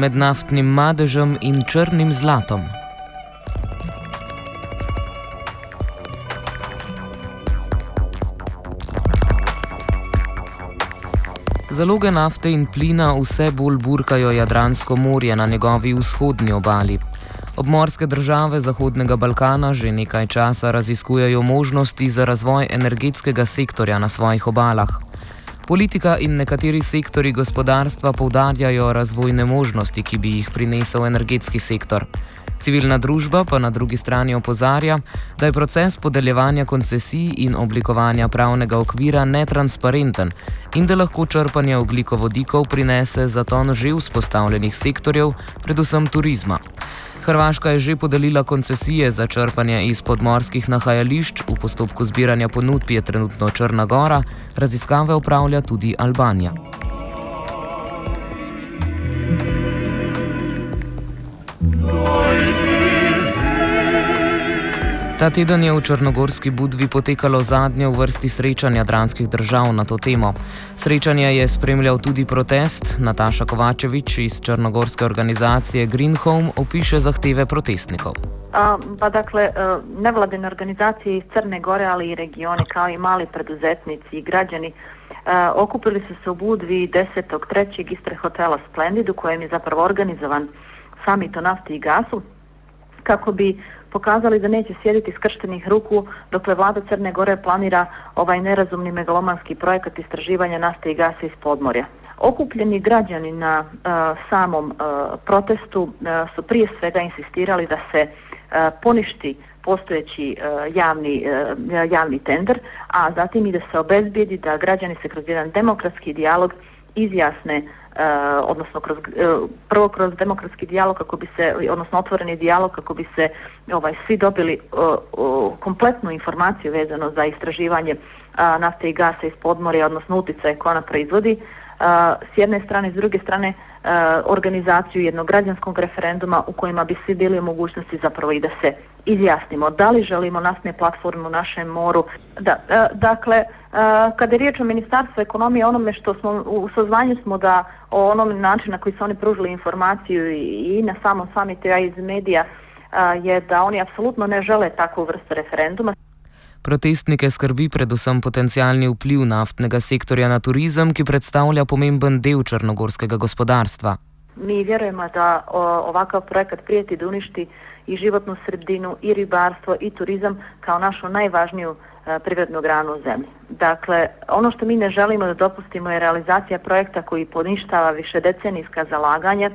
med naftnim madežem in črnim zlatom. Zaloge nafte in plina vse bolj burkajo Jadransko morje na njegovi vzhodnji obali. Obmorske države Zahodnega Balkana že nekaj časa raziskujejo možnosti za razvoj energetskega sektorja na svojih obalah. Politika in nekateri sektori gospodarstva poudarjajo razvojne možnosti, ki bi jih prinesel energetski sektor. Civilna družba pa na drugi strani opozarja, da je proces podeljevanja koncesij in oblikovanja pravnega okvira netransparenten in da lahko črpanje oglikovodikov prinese zaton že vzpostavljenih sektorjev, predvsem turizma. Hrvaška je že podelila koncesije za črpanje iz podmorskih nahajališč, v postopku zbiranja ponudb je trenutno Črna Gora, raziskave upravlja tudi Albanija. Ta teden je v Črnogorski Budvi potekalo zadnje v vrsti srečanja dranskih držav na to temo. Srečanje je spremljal tudi protest. Nataša Kovačevič iz črnogorske organizacije Green Home opiše zahteve protestnikov. A, pa dakle, e, nevladine organizacije iz Crne Gore, ali i regioni, kao i mali preduzetnici i građani, a, okupili su se u Budvi 10.3. ispred hotela Splendid, u kojem je zapravo organizovan samit o nafti i gasu, kako bi pokazali da neće sjediti skrštenih ruku dokle vlada Crne Gore planira ovaj nerazumni megalomanski projekat istraživanja nafte i gasa iz podmorja. Okupljeni građani na uh, samom uh, protestu uh, su prije svega insistirali da se uh, poništi postojeći uh, javni, uh, javni tender, a zatim i da se obezbijedi da građani se kroz jedan demokratski dijalog izjasne uh, E, odnosno kroz, uh, prvo kroz demokratski dijalog kako bi se, odnosno otvoreni dijalog kako bi se ovaj, svi dobili uh, uh, kompletnu informaciju vezano za istraživanje uh, nafte i gasa iz podmorja, odnosno uticaje koja ona proizvodi. S jedne strane, s druge strane, uh, organizaciju jednog građanskog referenduma u kojima bi svi bili u mogućnosti zapravo i da se izjasnimo da li želimo naftne platforme u našem moru. Da, uh, dakle, uh, kada je riječ o ministarstvu ekonomije, onome što smo u sazvanju smo da o onom načinu na koji su oni pružili informaciju i, i na samom samitu, a iz medija, e, je da oni apsolutno ne žele takvu vrstu referenduma. Protestnike skrbi predvsem potencijalni vpliv naftnega sektorja na turizem, ki predstavlja pomemben del črnogorskega gospodarstva. Mi vjerujemo da ovakav projekat prijeti da uništi i životnu sredinu, i ribarstvo, i turizam kao našu najvažniju E, privrednu granu u zemlji. Dakle, ono što mi ne želimo da dopustimo je realizacija projekta koji poništava više decenijska zalaganja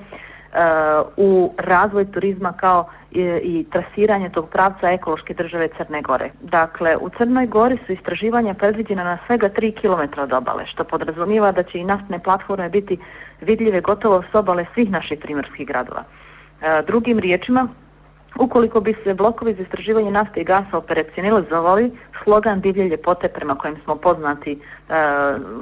Eh, u razvoj turizma kao i, trasiranje tog pravca ekološke države Crne Gore. Dakle, u Crnoj Gori su istraživanja predviđena na svega 3 km od obale, što podrazumiva da će i naftne platforme biti vidljive gotovo s obale svih naših primorskih gradova. Eh, drugim riječima, Ukoliko bi se blokovi za istraživanje nafte i gasa operacionalizovali, slogan divlje ljepote prema kojem smo poznati e,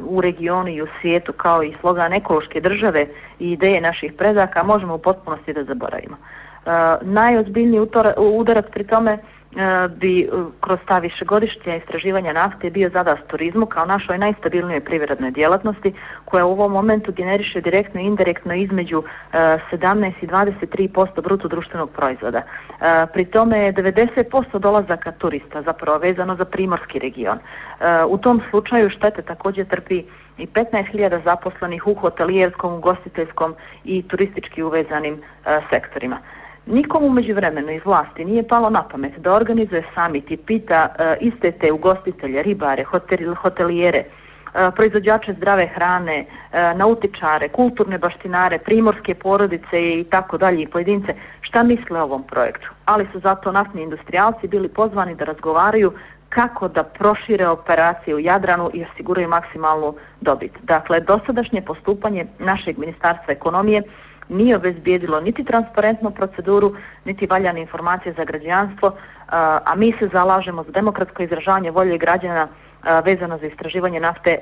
u regionu i u svijetu kao i slogan ekološke države i ideje naših predaka možemo u potpunosti da zaboravimo. E, najozbiljniji udarac pri tome E, bi e, kroz ta višegodišnja istraživanja nafte bio zadas turizmu kao našoj najstabilnijoj privrednoj djelatnosti koja u ovom momentu generiše direktno i indirektno između e, 17 i 23% bruto društvenog proizvoda. Pri tome je 90% dolazaka turista zapravo vezano za primorski region. U tom slučaju štete također trpi i 15.000 zaposlenih u hotelijerskom, ugostiteljskom i turistički uvezanim sektorima. Nikomu među vremenu iz vlasti nije palo na pamet da organizuje samit i pita uh, iste te ugostitelje, ribare, hotel, hotelijere, uh, proizvođače zdrave hrane, uh, nautičare, kulturne baštinare, primorske porodice i tako dalje i pojedince šta misle o ovom projektu. Ali su zato naftni industrijalci bili pozvani da razgovaraju kako da prošire operacije u Jadranu i osiguraju maksimalnu dobit. Dakle, dosadašnje postupanje našeg ministarstva ekonomije nije obezbijedilo niti transparentnu proceduru, niti valjane informacije za građanstvo, a mi se zalažemo za demokratsko izražavanje volje građana vezano za istraživanje nafte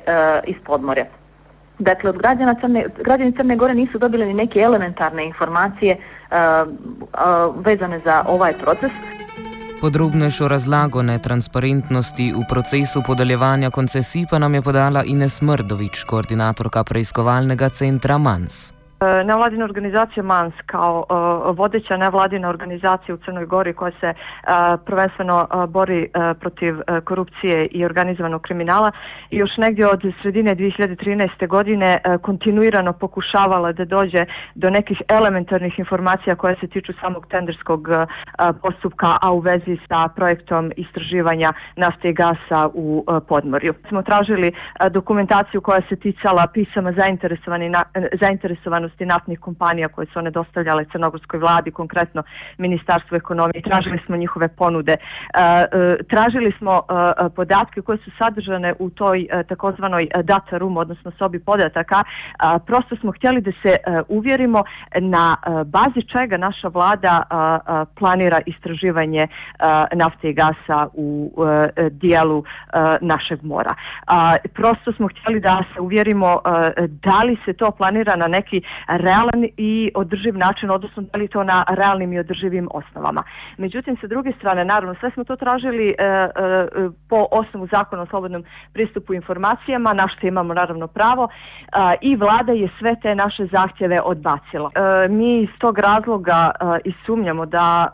iz podmore. Dakle, od građana Crne, građani Crne Gore nisu dobili ni neke elementarne informacije vezane za ovaj proces. Podrobnejšo razlago netransparentnosti v procesu podeljevanja koncesij pa nam je podala Ines Mrdovič, koordinatorka preiskovalnega centra MANS. E, nevladina organizacija MANS kao e, vodeća nevladina organizacija u Crnoj Gori koja se e, prvenstveno bori protiv korupcije i organizovanog kriminala još negdje od sredine 2013. godine kontinuirano pokušavala da dođe do nekih elementarnih informacija koje se tiču samog tenderskog postupka, a u vezi sa projektom istraživanja nafte i gasa u Podmorju. Smo tražili dokumentaciju koja se ticala pisama zainteresovani na, nadležnosti naftnih kompanija koje su one dostavljale crnogorskoj vladi, konkretno Ministarstvu ekonomije. Tražili smo njihove ponude. E, e, tražili smo e, podatke koje su sadržane u toj takozvanoj data room, odnosno sobi podataka. Prosto smo htjeli da se uvjerimo na bazi čega naša vlada planira istraživanje nafte i gasa u dijelu našeg mora. Prosto smo htjeli da se uvjerimo da li se to planira na neki realan i održiv način, odnosno da li to na realnim i održivim osnovama. Međutim, sa druge strane, naravno, sve smo to tražili e, e, po osnovu zakona o slobodnom pristupu informacijama, na što imamo naravno pravo, e, i vlada je sve te naše zahtjeve odbacila. E, mi iz tog razloga e, i sumnjamo da,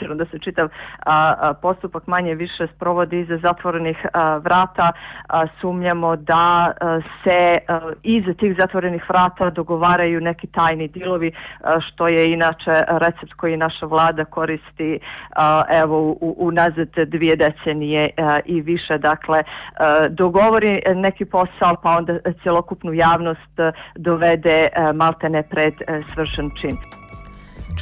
e, da se čitav e, e, postupak manje više sprovodi iza zatvorenih e, vrata, e, sumnjamo da e, se e, iza tih zatvorenih vrata dogovaraju neki tajni dilovi, e, što je inače recept koji naša vlada koristi e, evo u, u nazad dvije decenije e, i više. Dakle, dogovori neki posao pa onda cjelokupnu javnost dovede maltene pred svršen čin.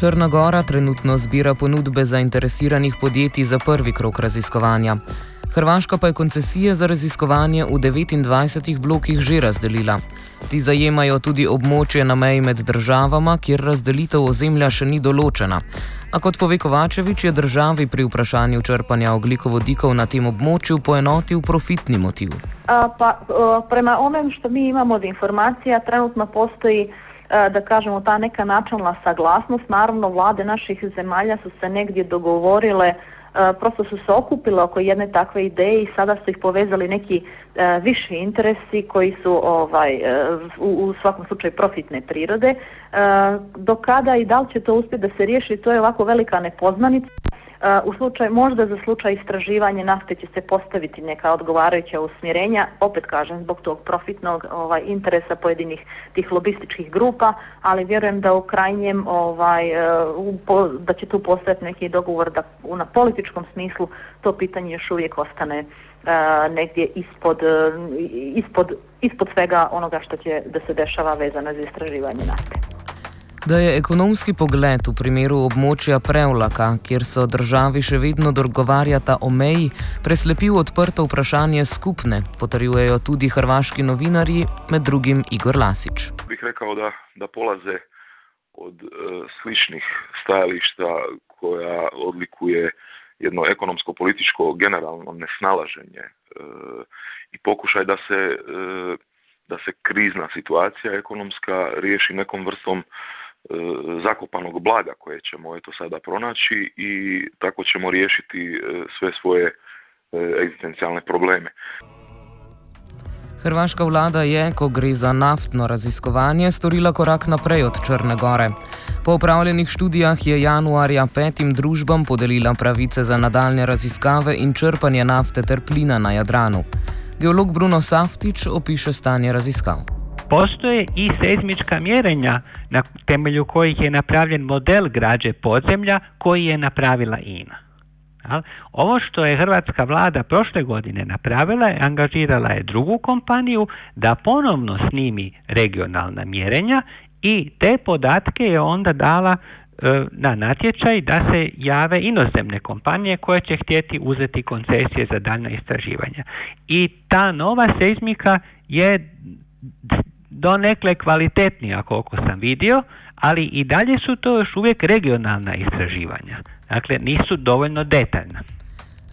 Črna Gora trenutno zbira ponudbe zainteresiranih podjetij za prvi krok raziskovanja. Hrvaška pa je koncesije za raziskovanje v 29 blokih že razdelila. Ti zajemajo tudi območje na meji med državama, kjer razdelitev ozemlja še ni določena. A kot pove Kovačevič, je državi pri vprašanju črpanja oglikovodikov na tem območju poenotil profitni motiv. A, pa, a, prema onem, što mi imamo od informacija, trenutno postoji a, da kažemo ta neka načalna saglasnost. Naravno, vlade naših zemalja su se negdje dogovorile E, Eh, prosto su se okupile oko jedne takve ideje i sada su ih povezali neki e, viši interesi koji su ovaj e, u, u svakom slučaju profitne prirode. E, do kada i da li će to uspjeti da se riješi, to je ovako velika nepoznanica. U slučaju, možda za slučaj istraživanja nafte će se postaviti neka odgovarajuća usmjerenja, opet kažem, zbog tog profitnog ovaj, interesa pojedinih tih lobističkih grupa, ali vjerujem da u krajnjem ovaj, e, u, po, da će tu postati neki dogovor da u, na političkom smislu to pitanje još uvijek ostane uh, negdje ispod, uh, ispod, ispod svega onoga što će da se dešava vezano za istraživanje nafte. Da je ekonomski pogled v primeru območja Prevlaka, kjer so državi še vedno dogovarjata o meji, preslepil odprto vprašanje skupne, potrjujejo tudi hrvaški novinarji, med drugim Igor Lasič. Bih rekel, da, da polaze od e, sličnih stajališta, koja odlikuje jedno ekonomsko-političko generalno nesnalaženje e, i pokušaj da se, e, da se krizna situacija ekonomska riješi nekom vrstom zakopanog blaga koje ćemo eto sada pronaći i tako ćemo riješiti sve svoje egzistencijalne probleme. Hrvaška vlada je, ko gre za naftno raziskovanje, storila korak naprej od Črne Gore. Po upravljenih študijah je januarja petim družbam podelila pravice za nadaljne raziskave in črpanje nafte ter plina na Jadranu. Geolog Bruno Saftič opiše stanje raziskav. Postoje i seizmička mjerenja na temelju kojih je napravljen model građe podzemlja koji je napravila INA. Ovo što je hrvatska vlada prošle godine napravila je, angažirala je drugu kompaniju da ponovno snimi regionalna mjerenja i te podatke je onda dala e, na natječaj da se jave inozemne kompanije koje će htjeti uzeti koncesije za daljna istraživanja. I ta nova seizmika je donekle kvalitetnija koliko sam vidio, ali i dalje su to još uvijek regionalna istraživanja. Dakle, nisu dovoljno detaljna.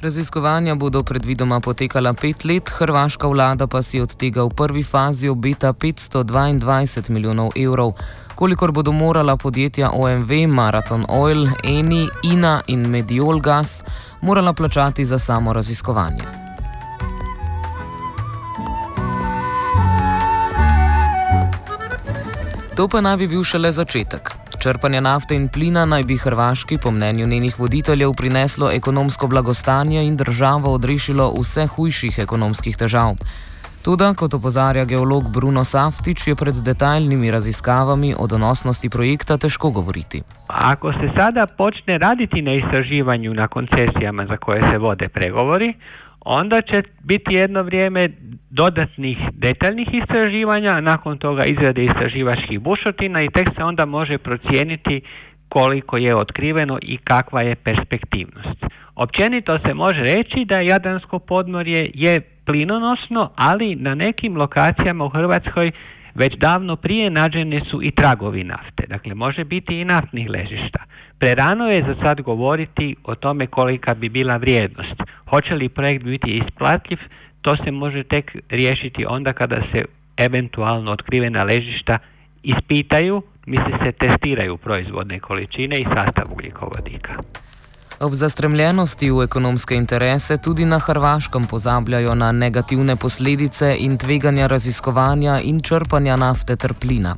Raziskovanja bodo predvidoma potekala pet let, hrvaška vlada pa si od tega v prvi fazi obeta 522 milijonov evrov, kolikor bodo morala podjetja OMV, Marathon Oil, Eni, Ina in Mediol Gas morala plačati za samo raziskovanje. To pa naj bi bil šele začetek. Črpanje nafte in plina naj bi Hrvaški, po mnenju njenih voditeljev, prineslo ekonomsko blagostanje in državo odrešilo vse hujših ekonomskih težav. Tudi, kot opozarja geolog Bruno Saftič, je pred detaljnimi raziskavami o donosnosti projekta težko govoriti. Ako se sada počne raditi na istraživanju na koncesijama za koje se vode pregovori, onda će biti jedno vrijeme dodatnih detaljnih istraživanja, nakon toga izrade istraživačkih bušotina i tek se onda može procijeniti koliko je otkriveno i kakva je perspektivnost. Općenito se može reći da Jadransko podmorje je plinonosno, ali na nekim lokacijama u Hrvatskoj već davno prije nađene su i tragovi nafte. Dakle, može biti i naftnih ležišta. Prerano je za sad govoriti o tome kolika bi bila vrijednost. Hoće li projekt biti isplatljiv, to se može tek riješiti onda kada se eventualno otkrivena ležišta ispitaju, misli se testiraju proizvodne količine i sastav ugljikovodika. Ob zastremljenosti v ekonomske interese tudi na Hrvaškem pozabljajo na negativne posledice in tveganja raziskovanja in črpanja nafte ter plina.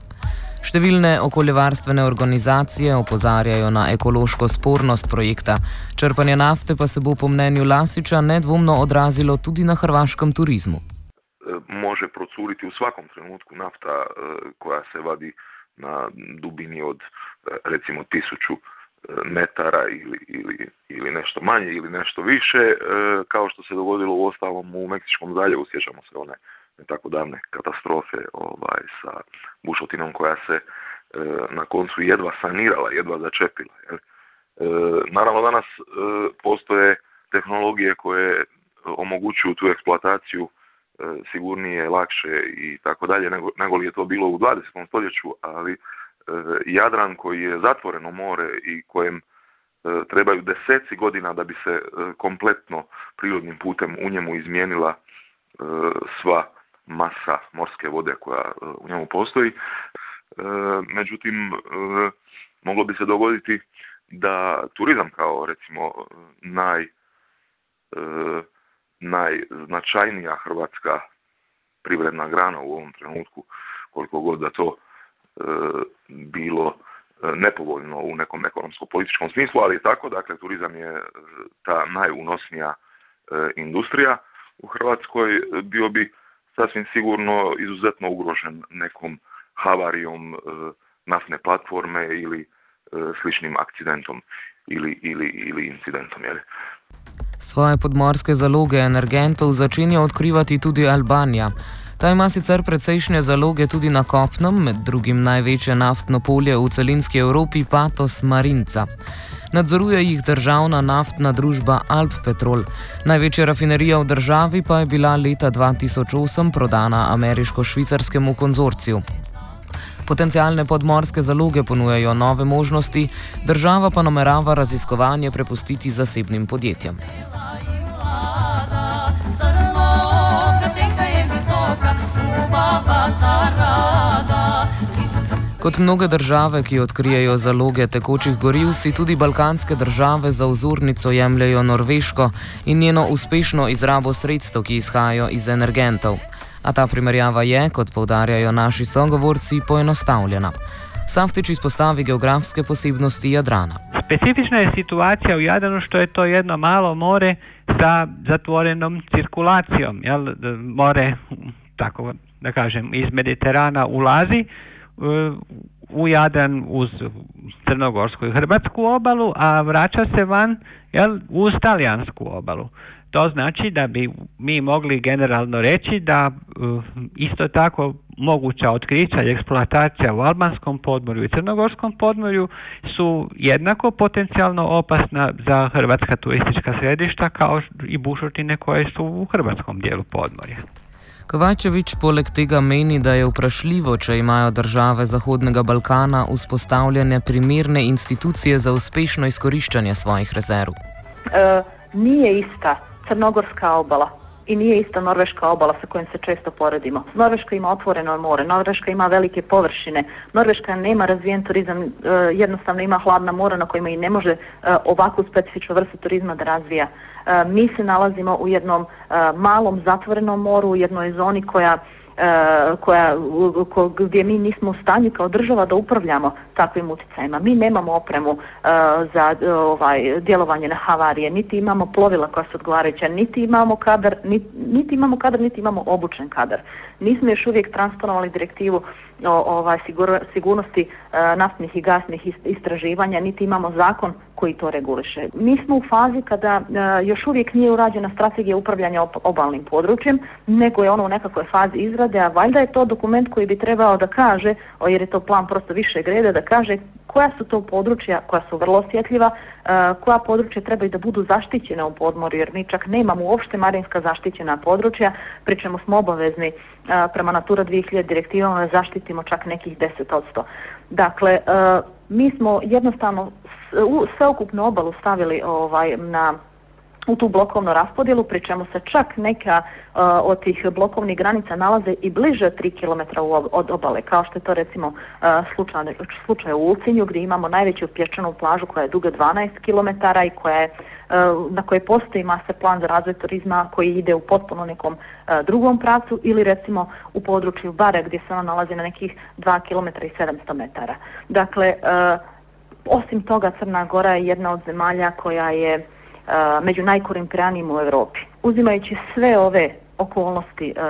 Številne okoljevarstvene organizacije opozarjajo na ekološko spornost projekta, črpanje nafte pa se bo po mnenju Lasiča nedvomno odrazilo tudi na hrvaškem turizmu. Može procuriti v svakom trenutku nafta, koja se vadi na dubini od recimo tisuću metara ili, ili, ili nešto manje ili nešto više, e, kao što se dogodilo u ostalom u Meksičkom zaljevu, sjećamo se one ne tako davne katastrofe ovaj, sa bušotinom koja se e, na koncu jedva sanirala, jedva začepila. Jel? E, naravno danas e, postoje tehnologije koje omogućuju tu eksploataciju e, sigurnije, lakše i tako dalje nego, nego li je to bilo u 20. stoljeću, ali e, E, Jadran koji je zatvoreno more i kojem e, trebaju deseci godina da bi se e, kompletno prirodnim putem u njemu izmijenila sva masa morske vode koja u njemu postoji. Međutim, moglo bi se dogoditi da turizam kao recimo naj, najznačajnija hrvatska privredna grana u ovom trenutku, koliko god da to bilo nepovoljno u nekom ekonomsko-političkom smislu, ali je tako, dakle, turizam je ta najunosnija industrija u Hrvatskoj, bio bi sasvim sigurno izuzetno ugrožen nekom havarijom e, naftne platforme ili e, sličnim akcidentom ili, ili, ili incidentom. Jeli. Svoje podmorske zaloge energentov začenja odkrivati tudi Albanija. Ta ima sicer precejšnje zaloge tudi na kopnem, med drugim največje naftno polje v celinski Evropi, Patos Marinca. Nadzoruje jih državna naftna družba Alp Petrol. Največja rafinerija v državi pa je bila leta 2008 prodana ameriško-švicarskemu konzorciju. Potencijalne podmorske zaloge ponujajo nove možnosti, država pa namerava raziskovanje prepustiti zasebnim podjetjem. Kot mnoge države, ki odkrijejo zaloge tekočih goriv, si tudi balkanske države za vzornico jemljajo Norveško in njeno uspešno izrabo sredstev, ki izhajajo iz energentov. A ta primerjava je, kot povdarjajo naši sogovorci, poenostavljena. Saftič izpostavi geografske posebnosti Jadrana. Specifična je situacija u Jadranu što je to jedno malo more sa zatvorenom cirkulacijom. Jel? More, tako da kažem, iz Mediterana ulazi e, u Jadran uz Crnogorsku i Hrvatsku obalu, a vraća se van jel, uz Talijansku obalu. To znači da bi mi mogli generalno reći da e, isto tako moguća otkrića i eksploatacija u albanskom podmorju i crnogorskom podmorju su jednako potencijalno opasna za hrvatska turistička središta kao i bušotine koje su u hrvatskom dijelu podmorja. Kovačevič poleg tega meni, da je vprašljivo, če imajo države Zahodnega Balkana vzpostavljene primerne institucije za uspešno izkoriščanje svojih rezerv. E, nije ista crnogorska obala i nije ista norveška obala sa kojom se često poredimo. Norveška ima otvoreno more, Norveška ima velike površine, Norveška nema razvijen turizam, e, jednostavno ima hladna mora na kojima i ne može e, ovakvu specifičnu vrstu turizma da razvija. E, mi se nalazimo u jednom malom zatvorenom moru, u jednoj zoni koja E, koja, ko, gdje mi nismo u stanju kao država da upravljamo takvim utjecajima. Mi nemamo opremu e, za e, ovaj djelovanje na havarije, niti imamo plovila koja su odgovarajuća, niti imamo kadar, niti, niti imamo kadar, niti imamo obučen kadar. Nismo još uvijek transponovali direktivu o ovaj, sigurnosti e, naftnih i gasnih istraživanja, niti imamo zakon koji to reguliše. Mi smo u fazi kada e, još uvijek nije urađena strategija upravljanja op obalnim područjem, nego je ono u nekakvoj fazi izrade, a valjda je to dokument koji bi trebao da kaže, o, jer je to plan prosto više grede, da kaže koja su to područja koja su vrlo osjetljiva, e, koja područja trebaju da budu zaštićena u podmoru, jer mi čak nemamo uopšte marinska zaštićena područja, pričemu smo obavezni e, prema Natura 2000 direktivama da zaštitimo čak nekih 10%. Dakle, e, mi smo jednostavno sveukupnu obalu stavili ovaj na u tu blokovnu raspodjelu, pri čemu se čak neka uh, od tih blokovnih granica nalaze i bliže 3 km od obale, kao što je to recimo uh, slučaj, slučaj u Ulcinju, gdje imamo najveću pječanu plažu koja je duga 12 km i koja je, uh, na kojoj postoji master plan za razvoj turizma koji ide u potpuno nekom uh, drugom pracu ili recimo u području Bare gdje se ona nalazi na nekih 2 km i 700 metara. Dakle, uh, osim toga Crna Gora je jedna od zemalja koja je uh, među najkorumpiranijim u Europi. Uzimajući sve ove okolnosti uh,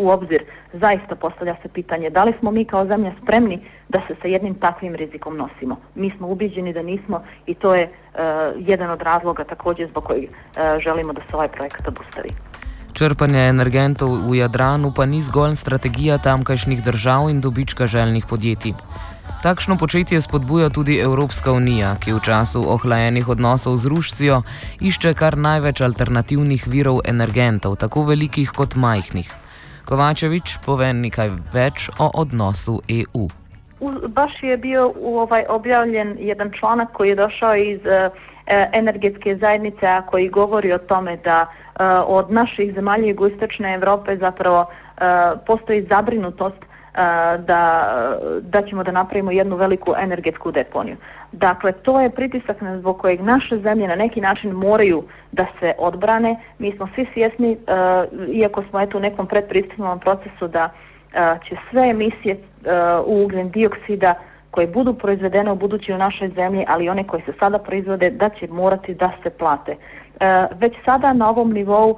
u obzir, zaista postavlja se pitanje da li smo mi kao zemlja spremni da se sa jednim takvim rizikom nosimo. Mi smo ubiđeni da nismo i to je uh, jedan od razloga također zbog kojeg uh, želimo da se ovaj projekat obustavi. Črpanje energentov v Jadranu pa ni zgolj strategija tamkajšnjih držav in dobička željnih podjetij. Takšno početje spodbuja tudi Evropska unija, ki v času ohlajenih odnosov z Rusijo išče kar največ alternativnih virov energentov, tako velikih kot majhnih. Kovačevič pove nekaj več o odnosu EU. Baš je bio ovaj objavljen jedan članak koji je došao iz uh, energetske zajednice, a koji govori o tome da uh, od naših zemalja jugoistočne Evrope zapravo uh, postoji zabrinutost da, da ćemo da napravimo jednu veliku energetsku deponiju. Dakle, to je pritisak na zbog kojeg naše zemlje na neki način moraju da se odbrane. Mi smo svi svjesni, uh, iako smo eto u nekom predpristupnom procesu, da uh, će sve emisije uh, ugljen dioksida koje budu proizvedene u budući u našoj zemlji, ali one koje se sada proizvode, da će morati da se plate. E, već sada na ovom nivou e,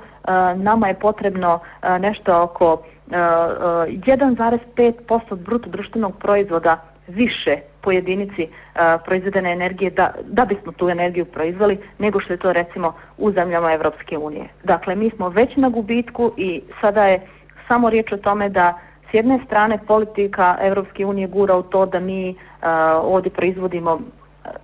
nama je potrebno e, nešto oko 1,5% bruto društvenog proizvoda više po jedinici uh, proizvedene energije da, da bismo tu energiju proizvali nego što je to recimo u zemljama Evropske unije. Dakle, mi smo već na gubitku i sada je samo riječ o tome da s jedne strane politika Evropske unije gura u to da mi uh, ovdje proizvodimo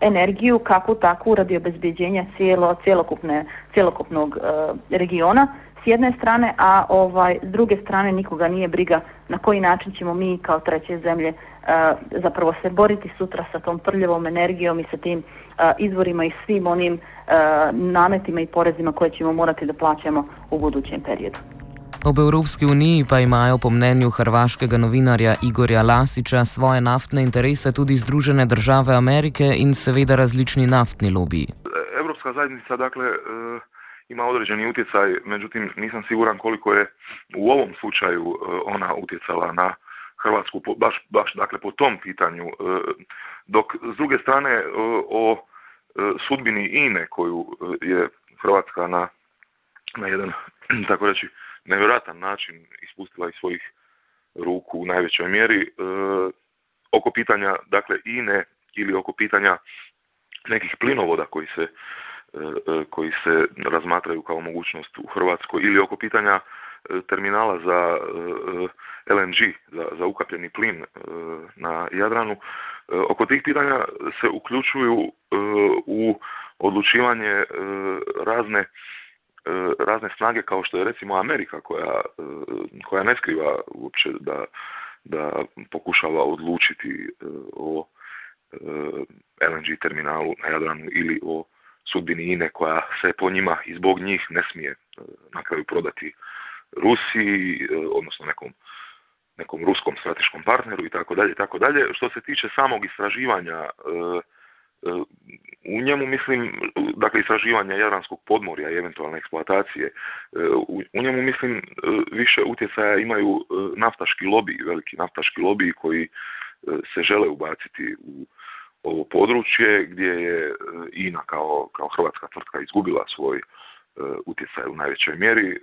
energiju kako takvu radi obezbeđenja cijelo, cijelokupne, cijelokupnog uh, e, regiona s jedne strane, a ovaj s druge strane nikoga nije briga na koji način ćemo mi kao treće zemlje uh, zapravo se boriti sutra sa tom prljavom energijom i sa tim uh, izvorima i svim onim uh, nametima i porezima koje ćemo morati da plaćamo u budućem periodu. Ob Evropski uniji pa imajo po mnenju hrvaškega novinarja Igorja Lasiča svoje naftne interese tudi Združene države Amerike in seveda različni naftni lobiji. Evropska zajednica dakle e, ima određeni utjecaj, međutim nisam siguran koliko je u ovom slučaju e, ona utjecala na Hrvatsku baš, baš dakle po tom pitanju. E, dok s druge strane o sudbini INE koju je Hrvatska na, na jedan, tako reći, nevjerojatan način ispustila iz svojih ruku u najvećoj mjeri. E, oko pitanja, dakle, INE ili oko pitanja nekih plinovoda koji se, e, e koji se razmatraju kao mogućnost u Hrvatskoj ili oko pitanja e, terminala za e, LNG, za, za ukapljeni plin na Jadranu. Oko tih pitanja se uključuju u odlučivanje razne E, razne snage kao što je recimo Amerika koja, e, koja ne skriva uopće da, da pokušava odlučiti e, o LNG terminalu na Jadranu ili o sudbini INE koja se po njima i zbog njih ne smije na kraju prodati Rusiji, odnosno nekom nekom ruskom strateškom partneru i tako dalje tako dalje. Što se tiče samog istraživanja u njemu mislim, dakle istraživanja Jadranskog podmorja i eventualne eksploatacije, e, u njemu mislim e, više utjecaja imaju e, naftaški lobi, veliki naftaški lobi koji se žele ubaciti u ovo područje gdje je INA kao, kao hrvatska tvrtka izgubila svoj utjecaj u najvećoj mjeri.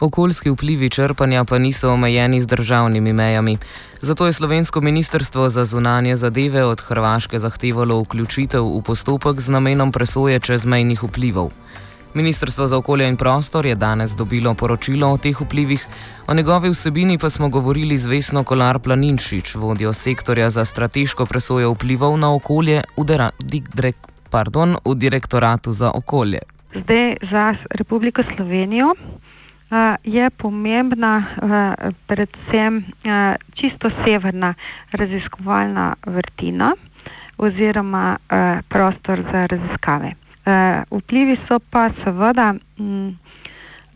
Okoljski vplivi črpanja pa niso omejeni z državnimi mejami. Zato je slovensko ministrstvo za zunanje zadeve od Hrvaške zahtevalo vključitev v postopek z namenom presoje čezmejnih vplivov. Ministrstvo za okolje in prostor je danes dobilo poročilo o teh vplivih, o njegovi vsebini pa smo govorili z Vesno Kolar Planinšič, vodjo sektorja za strateško presojo vplivov na okolje v, direk, pardon, v direktoratu za okolje. Zdaj za Republiko Slovenijo je pomembna predvsem čisto severna raziskovalna vrtina oziroma prostor za raziskave. Vplivi so pa seveda m,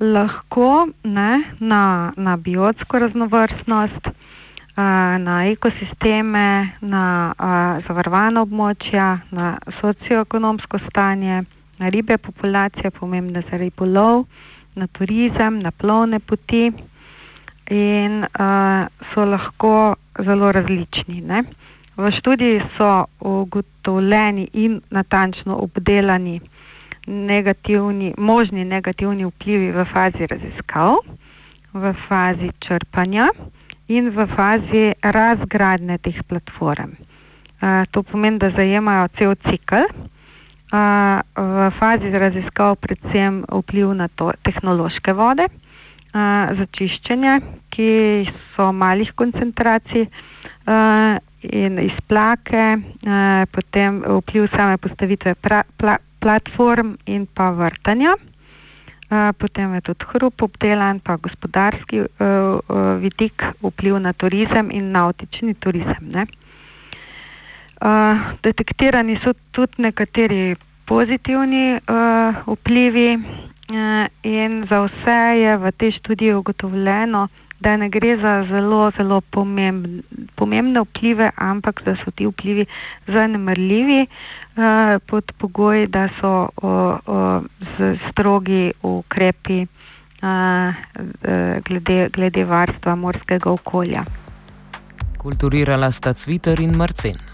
lahko ne, na, na biotsko raznovrstnost, na ekosisteme, na zavarovana območja, na socioekonomsko stanje, na ribe populacije, pomembne za ribolov na turizem, na plovne poti in uh, so lahko zelo različni. Ne? V študiji so ugotovljeni in natančno obdelani negativni, možni negativni vplivi v fazi raziskav, v fazi črpanja in v fazi razgradne teh platform. Uh, to pomeni, da zajemajo cel cikl v fazi raziskav predvsem vpliv na to tehnološke vode za čiščenje, ki so malih koncentracij in izplake, potem vpliv same postavitve pra, pla, platform in pa vrtanja. Potem je tudi hrup obdelan, pa gospodarski vidik, vpliv na turizem in nautični turizem. Ne? Uh, detektirani so tudi nekateri pozitivni uh, vplivi, uh, in za vse je v tej študiji ugotovljeno, da ne gre za zelo, zelo pomembne, pomembne vplive, ampak da so ti vplivi zanemrljivi uh, pod pogoji, da so uh, uh, strogi ukrepi uh, glede, glede varstva morskega okolja. Kulturirala sta Cviter in Marcen.